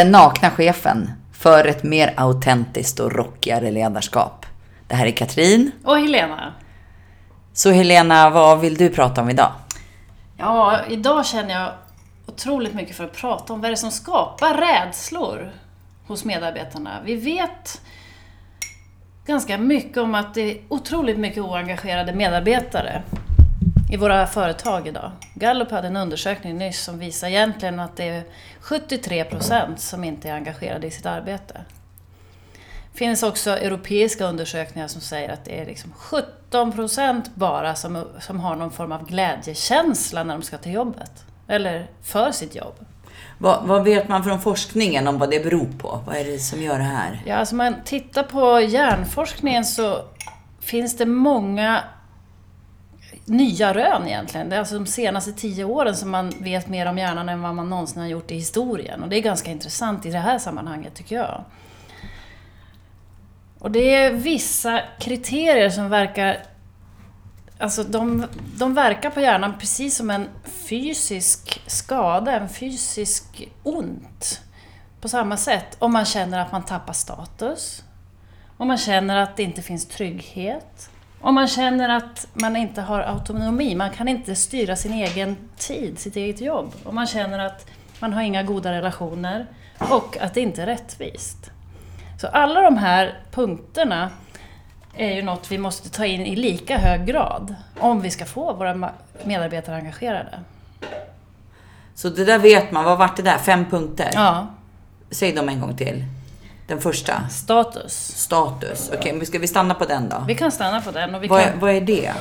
Den nakna chefen för ett mer autentiskt och rockigare ledarskap. Det här är Katrin. Och Helena. Så Helena, vad vill du prata om idag? Ja, idag känner jag otroligt mycket för att prata om vad det är som skapar rädslor hos medarbetarna. Vi vet ganska mycket om att det är otroligt mycket oengagerade medarbetare i våra företag idag. Gallup hade en undersökning nyss som visar egentligen att det är 73 procent som inte är engagerade i sitt arbete. Det finns också europeiska undersökningar som säger att det är liksom 17 procent bara som, som har någon form av glädjekänsla när de ska till jobbet. Eller för sitt jobb. Vad, vad, vet man från forskningen om vad det beror på? Vad är det som gör det här? Ja, alltså man tittar på hjärnforskningen så finns det många nya rön egentligen. Det är alltså de senaste tio åren som man vet mer om hjärnan än vad man någonsin har gjort i historien. Och det är ganska intressant i det här sammanhanget tycker jag. Och det är vissa kriterier som verkar Alltså de, de verkar på hjärnan precis som en fysisk skada, en fysisk ont. På samma sätt om man känner att man tappar status, om man känner att det inte finns trygghet, om man känner att man inte har autonomi, man kan inte styra sin egen tid, sitt eget jobb. Om man känner att man har inga goda relationer och att det inte är rättvist. Så alla de här punkterna är ju något vi måste ta in i lika hög grad om vi ska få våra medarbetare engagerade. Så det där vet man, vad vart det där? Fem punkter? Ja. Säg dem en gång till. Den första? Status. Status. Okej, okay, men ska vi stanna på den då? Vi kan stanna på den. Och vi vad, kan... är, vad är det?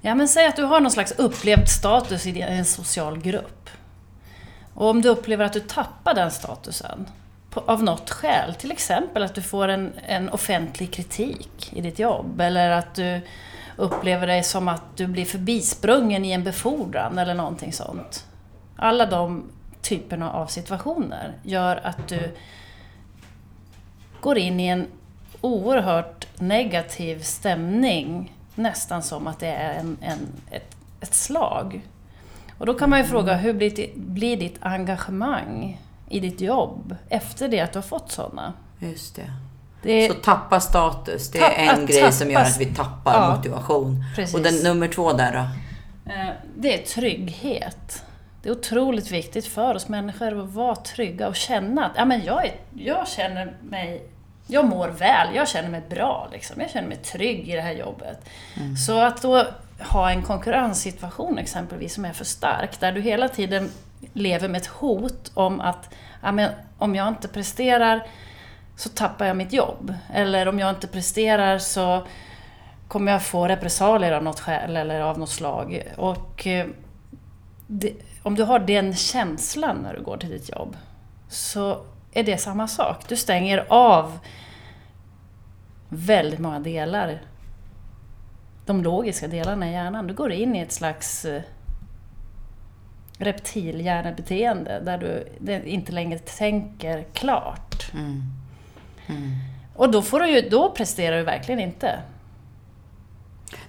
Ja, men säg att du har någon slags upplevd status i en social grupp. Och om du upplever att du tappar den statusen på, av något skäl, till exempel att du får en, en offentlig kritik i ditt jobb eller att du upplever dig som att du blir förbisprungen i en befordran eller någonting sånt. Alla de typerna av situationer gör att du går in i en oerhört negativ stämning. Nästan som att det är en, en, ett, ett slag. Och då kan man ju mm. fråga, hur blir, blir ditt engagemang i ditt jobb efter det att du har fått sådana? Just det. det så tappa status, det är en grej som gör att vi tappar ja, motivation. Precis. Och den nummer två där då? Eh, det är trygghet. Det är otroligt viktigt för oss människor att vara trygga och känna att ja, men jag, är, jag känner mig jag mår väl, jag känner mig bra. Liksom. Jag känner mig trygg i det här jobbet. Mm. Så att då ha en konkurrenssituation exempelvis som är för stark, där du hela tiden lever med ett hot om att ja, men, om jag inte presterar så tappar jag mitt jobb. Eller om jag inte presterar så kommer jag få repressalier av något skäl eller av något slag. Och eh, det, om du har den känslan när du går till ditt jobb så är det samma sak. Du stänger av väldigt många delar. De logiska delarna i hjärnan. Du går in i ett slags eh, reptilhjärnebeteende där du inte längre tänker klart. Mm. Mm. Och då, får du ju, då presterar du verkligen inte.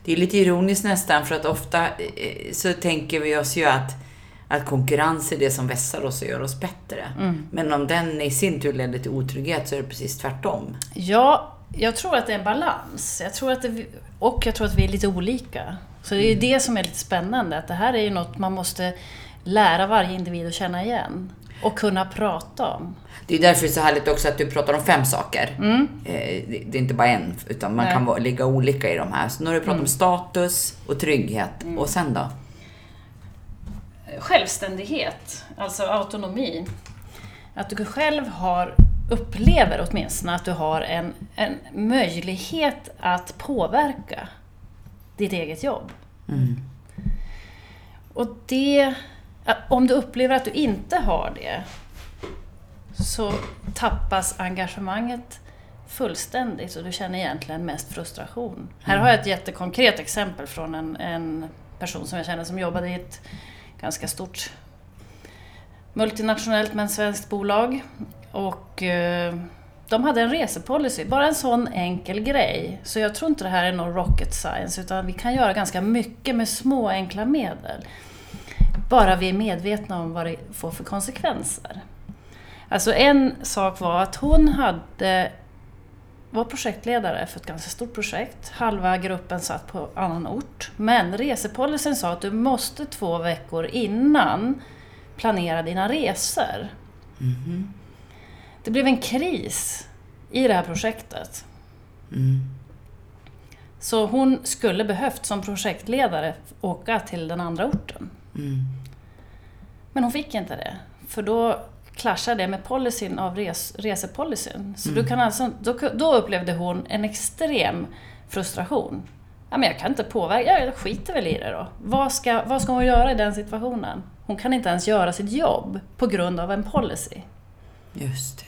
Det är lite ironiskt nästan, för att ofta eh, så tänker vi oss ju att att konkurrens är det som vässar oss och gör oss bättre. Mm. Men om den i sin tur leder till otrygghet så är det precis tvärtom. Ja, jag tror att det är en balans. Jag tror att det, och jag tror att vi är lite olika. Så det är mm. det som är lite spännande, att det här är ju något man måste lära varje individ att känna igen. Och kunna prata om. Det är därför det är så härligt också att du pratar om fem saker. Mm. Eh, det är inte bara en, utan man Nej. kan ligga olika i de här. Så nu har du pratat mm. om status och trygghet. Mm. Och sen då? Självständighet, alltså autonomi. Att du själv har, upplever åtminstone att du har en, en möjlighet att påverka ditt eget jobb. Mm. Och det, om du upplever att du inte har det så tappas engagemanget fullständigt och du känner egentligen mest frustration. Mm. Här har jag ett jättekonkret exempel från en, en person som jag känner som jobbade i ett ganska stort multinationellt men svenskt bolag. Och eh, de hade en resepolicy, bara en sån enkel grej. Så jag tror inte det här är någon rocket science, utan vi kan göra ganska mycket med små enkla medel. Bara vi är medvetna om vad det får för konsekvenser. Alltså en sak var att hon hade var projektledare för ett ganska stort projekt. Halva gruppen satt på annan ort. Men resepolicyn sa att du måste två veckor innan planera dina resor. Mhm. Det blev en kris i det här projektet. Mm. Så hon skulle behövt som projektledare åka till den andra orten. Mm. Men hon fick inte det. För då clashar det med policyn av res, resepolicyn. Så du kan alltså, då, då upplevde hon en extrem frustration. Ja, men jag kan inte påverka, jag skiter väl i det då. Vad ska, vad ska hon göra i den situationen? Hon kan inte ens göra sitt jobb på grund av en policy. Just det.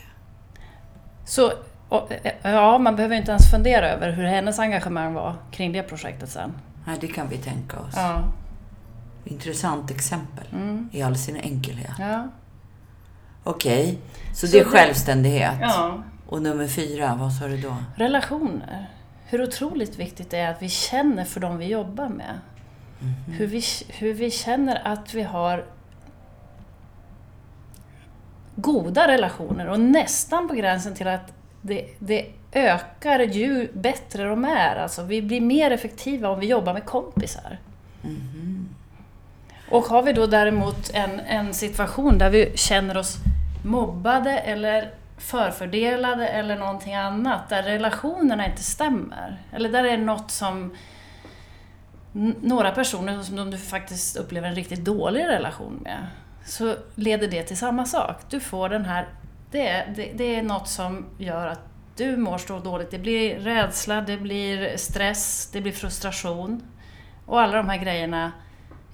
Så och, eh, ja, man behöver inte ens fundera över hur hennes engagemang var kring det projektet sen. Nej, det kan vi tänka oss. Ja, Intressant exempel Mm. i all sin enkelhet. ja. Okej, så, Så det är självständighet. ja. Och nummer fyra, vad sa du då? Relationer. Hur otroligt viktigt det är att vi känner för dem vi jobbar med. Hur, vi, hur vi känner att vi har goda relationer och nästan på gränsen till att det, det ökar ju bättre de är. Alltså, vi blir mer effektiva om vi jobbar med kompisar. Och har vi då däremot en, en situation där vi känner oss mobbade eller förfördelade eller någonting annat, där relationerna inte stämmer. Eller där det är något som några personer som du faktiskt upplever en riktigt dålig relation med, så leder det till samma sak. Du får den här, det det, det är något som gör att du mår så dåligt. Det blir rädsla, det blir stress, det blir frustration. Och alla de här grejerna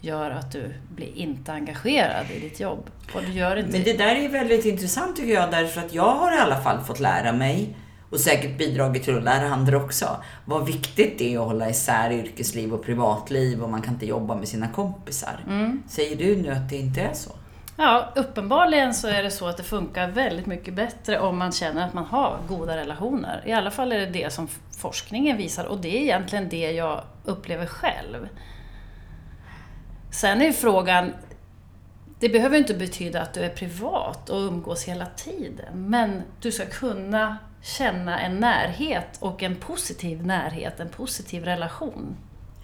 gör att du blir inte engagerad i ditt jobb. Och du gör inte... Men det där är väldigt intressant tycker jag, därför att jag har i alla fall fått lära mig och säkert bidragit till att lära andra också, vad viktigt det är att hålla isär yrkesliv och privatliv och man kan inte jobba med sina kompisar. Mm. Säger du nu att det inte är så? Ja, uppenbarligen så är det så att det funkar väldigt mycket bättre om man känner att man har goda relationer. I alla fall är det det som forskningen visar och det är egentligen det jag upplever själv. Sen är frågan, det behöver inte betyda att du är privat och umgås hela tiden, men du ska kunna känna en närhet och en positiv närhet, en positiv relation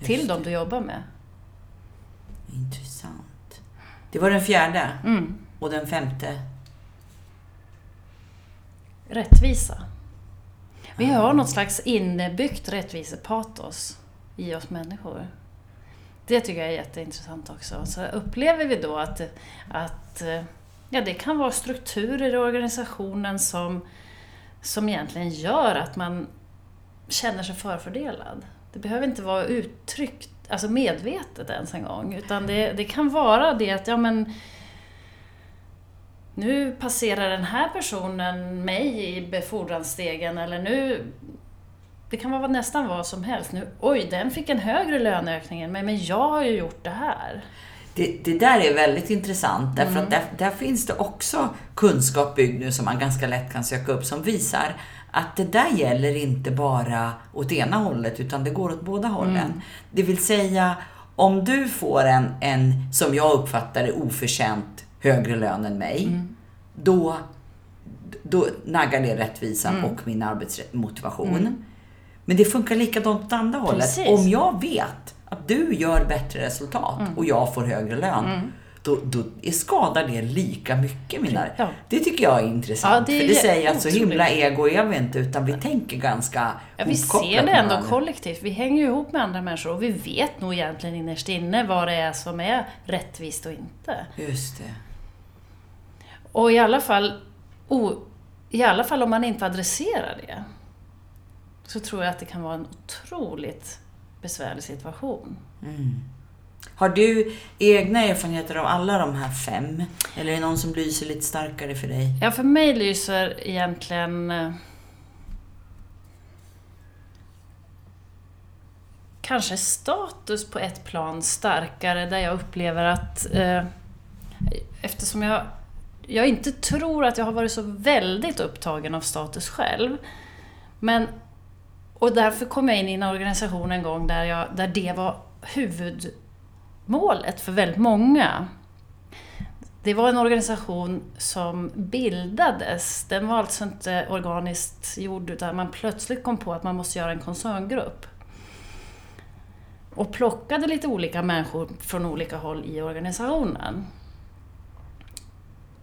till Just dem du jobbar med. Intressant. Det var den fjärde. Mm. Och den femte? Rättvisa. Vi har något slags innebyggt rättvisepatos i oss människor. Det tycker jag är jätteintressant också. Så upplever vi då att, att ja, det kan vara strukturer i organisationen som, som egentligen gör att man känner sig förfördelad. Det behöver inte vara uttryckt, alltså medvetet ens en gång, utan det, det kan vara det att ja, men, nu passerar den här personen mig i befordransstegen eller nu... Det kan vara nästan vad som helst. Nu, oj, den fick en högre löneökning än mig, men jag har ju gjort det här. Det, det där är väldigt intressant därför Mm. att där, där finns det också kunskap byggd nu som man ganska lätt kan söka upp som visar att det där gäller inte bara åt ena hållet utan det går åt båda hållen. Mm. Det vill säga om du får en, en som jag uppfattar det oförtjänt högre lön än mig Mm. då, då naggar det rättvisan Mm. och min arbetsmotivation. Men det funkar likadant åt andra hållet. Precis. Om jag vet att du gör bättre resultat Mm. och jag får högre lön, då, då är- skadar det lika mycket mina... Ja. Det tycker jag är intressant. Ja, det är för det säger att så himla ego är vi inte, utan vi tänker ganska Ja, vi ser det ändå kollektivt. Vi hänger ihop med andra människor och vi vet nog egentligen innerst inne vad det är som är rättvist och inte. Just det. Och i alla fall, o, i alla fall om man inte adresserar det, så tror jag att det kan vara en otroligt besvärlig situation. Har du egna erfarenheter av alla de här fem? Eller är det någon som lyser lite starkare för dig? Ja, för mig lyser egentligen eh, kanske status på ett plan starkare där jag upplever att eh, eftersom jag, jag inte tror att jag har varit så väldigt upptagen av status själv men och därför kom jag in i en organisation en gång där, jag, där det var huvudmålet för väldigt många. det var en organisation som bildades. Den var alltså inte organiskt gjord utan man plötsligt kom på att man måste göra en koncerngrupp. Och plockade lite olika människor från olika håll i organisationen.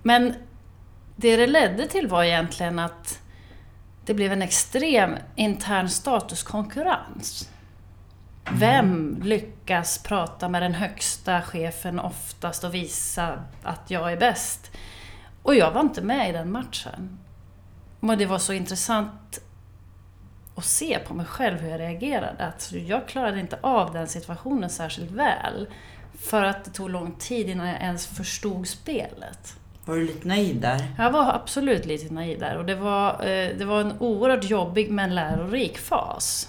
Men det det ledde till var egentligen att det blev en extrem intern statuskonkurrens. Vem lyckas prata med den högsta chefen oftast och visa att jag är bäst? Och jag var inte med i den matchen. Men det var så intressant att se på mig själv hur jag reagerade. Att jag klarade inte av den situationen särskilt väl. För att det tog lång tid innan jag ens förstod spelet. Var du lite naiv där? Jag var absolut lite naiv där och det var, eh, det var en oerhört jobbig men lärorik fas.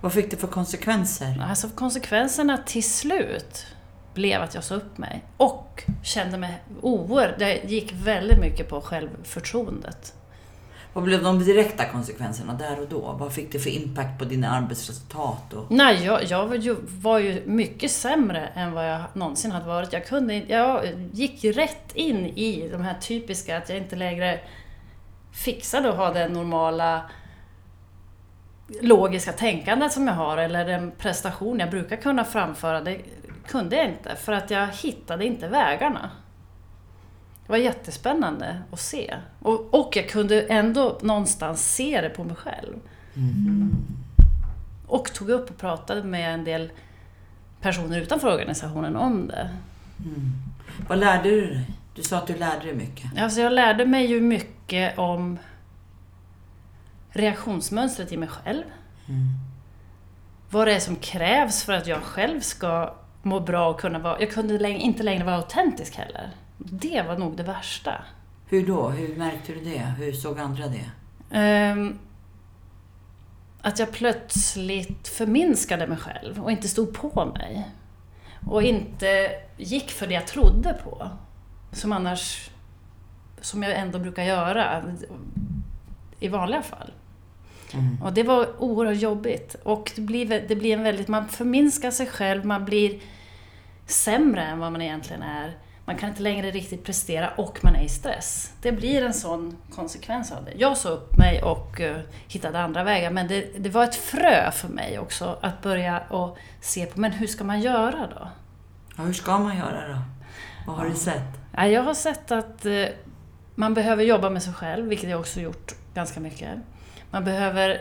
Vad fick det för konsekvenser? Alltså konsekvenserna till slut blev att jag sa upp mig. Och kände mig oerhört... Det gick väldigt mycket på självförtroendet. Vad blev de direkta konsekvenserna där och då? Vad fick det för impact på dina arbetsresultat? Och... Nej, jag, jag var, ju, var ju mycket sämre än vad jag någonsin hade varit. Jag, kunde, jag gick rätt in i de här typiska, att jag inte längre fixade att ha den normala logiska tänkandet som jag har eller den prestation jag brukar kunna framföra, det kunde jag inte för att jag hittade inte vägarna. Det var jättespännande att se. Och, och jag kunde ändå någonstans se det på mig själv. Mm. Och tog upp och pratade med en del personer utanför organisationen om det. Mm. Vad lärde du dig? Du sa att du lärde dig mycket. Alltså jag lärde mig ju mycket om reaktionsmönstret i mig själv. Mm. Vad det är som krävs för att jag själv ska må bra och kunna vara... Jag kunde inte längre vara autentisk heller. Det var nog det värsta. Hur då? Hur märkte du det? Hur såg andra det? Um, att jag plötsligt förminskade mig själv och inte stod på mig. Och inte gick för det jag trodde på. Som annars, som jag ändå brukar göra i vanliga fall. Mm. Och det var oerhört jobbigt. Och det blir, det blir en väldigt, man förminskar sig själv, man blir sämre än vad man egentligen är. Man kan inte längre riktigt prestera och man är i stress. Det blir en sån konsekvens av det. Jag sa upp mig och uh, hittade andra vägar, men det, det, var ett frö för mig också att börja och se på, men hur ska man göra då? Ja, hur ska man göra då? Vad har ja. du sett? Ja, jag har sett att uh, man behöver jobba med sig själv, vilket jag också gjort ganska mycket. Man behöver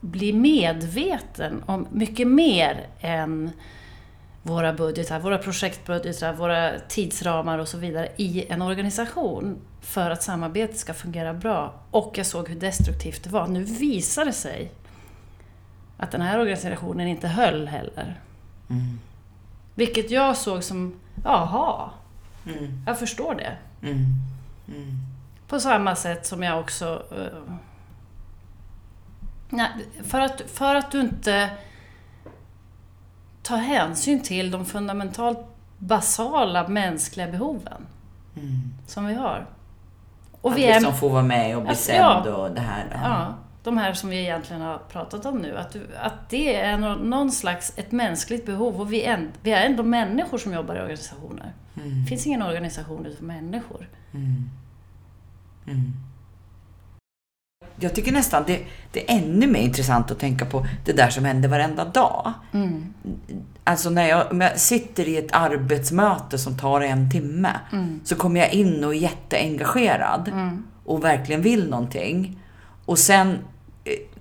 bli medveten om mycket mer än våra budgetar, våra projektbudgetar, våra tidsramar och så vidare i en organisation för att samarbetet ska fungera bra. Och jag såg hur destruktivt det var. Nu visar det sig att den här organisationen inte höll heller. Mm. Vilket jag såg som, jaha, mm. jag förstår det. Mm. mm. På samma sätt som jag också uh, Nej, för att, för att du inte tar hänsyn till de fundamentalt basala mänskliga behoven mm. som vi har. Och att vi liksom är, får vara med och bli sedd ja, och det här. Ja. ja. de här som vi egentligen har pratat om nu. Att, att det är någon slags ett mänskligt behov och vi är, vi är ändå människor som jobbar i organisationer. Mm. Det finns ingen organisation utan människor. Mm. Jag tycker nästan det, det, är ännu mer intressant att tänka på det där som händer varenda dag. Mm. Alltså när jag, om jag sitter i ett arbetsmöte som tar en timme, mm. så kommer jag in och är jätteengagerad mm. och verkligen vill någonting. Och sen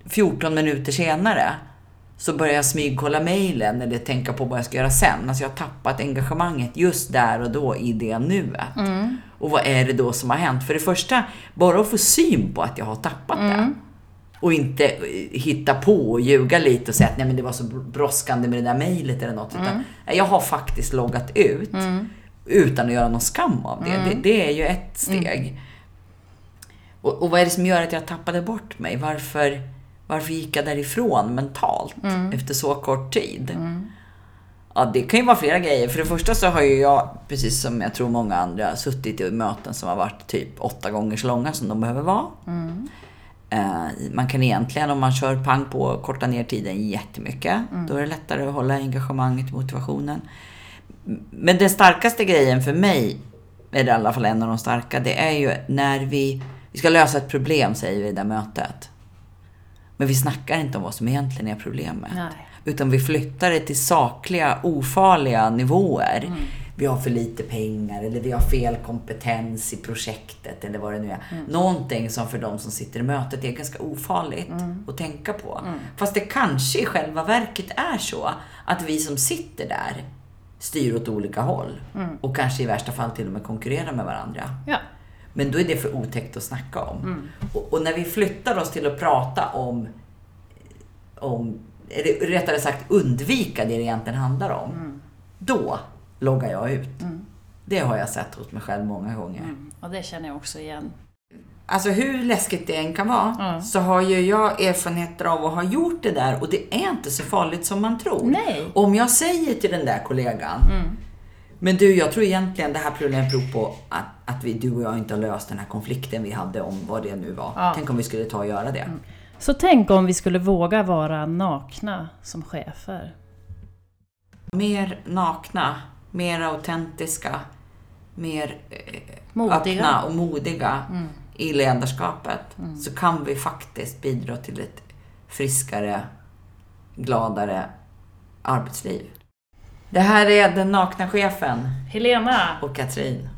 14 eh, minuter senare så börjar jag smygkolla mejlen eller tänka på vad jag ska göra sen. Alltså jag har tappat engagemanget just där och då i det nuet. Mm. Och vad är det då som har hänt? För det första, bara att få syn på att jag har tappat mm. det. Och inte eh, hitta på och ljuga lite och säga att nej men det var så brådskande med det där mejlet eller något. Mm. Utan jag har faktiskt loggat ut mm. utan att göra någon skam av det. det. Mm. Det, är ju ett steg. Mm. Och, och vad är det som gör att jag tappade bort mig? Varför, varför gick jag därifrån mentalt mm. efter så kort tid? Ja, det kan ju vara flera grejer. För det första så har ju jag, precis som jag tror många andra, suttit i möten som har varit typ åtta gånger så långa som de behöver vara. Mm. Eh, man kan egentligen, om man kör pang på, korta ner tiden jättemycket. Mm. Då är det lättare att hålla engagemanget motivationen. Men den starkaste grejen för mig, är det i alla fall en av de starka, det är ju när vi, vi ska lösa ett problem, säger vi i det där mötet. Men vi snackar inte om vad som egentligen är problemet. Nej. Utan vi flyttar det till sakliga, ofarliga nivåer. Vi har för lite pengar eller vi har fel kompetens i projektet eller vad det nu är. Någonting som för de som sitter i mötet är ganska ofarligt att tänka på. Fast det kanske i själva verket är så att vi som sitter där styr åt olika håll. Och kanske i värsta fall till och med konkurrerar med varandra. Ja. Men då är det för otäckt att snacka om. Och, och när vi flyttar oss till att prata om, om eller rättare sagt undvika det det egentligen handlar om. Då loggar jag ut. Det har jag sett hos mig själv många gånger. Mm. Och det känner jag också igen. Alltså hur läskigt det än kan vara så har ju jag erfarenheter av att ha gjort det där och det är inte så farligt som man tror. Nej. Om jag säger till den där kollegan Men du, jag tror egentligen det här problemet beror på att, att vi, du och jag inte har löst den här konflikten vi hade om vad det nu var. Ja. Tänk om vi skulle ta och göra det. Så tänk om vi skulle våga vara nakna som chefer. Mer nakna, mer autentiska, mer eh, Modiga. öppna och modiga i ledarskapet. Så kan vi faktiskt bidra till ett friskare, gladare arbetsliv. Det här är den nakna chefen Helena! och Katrin.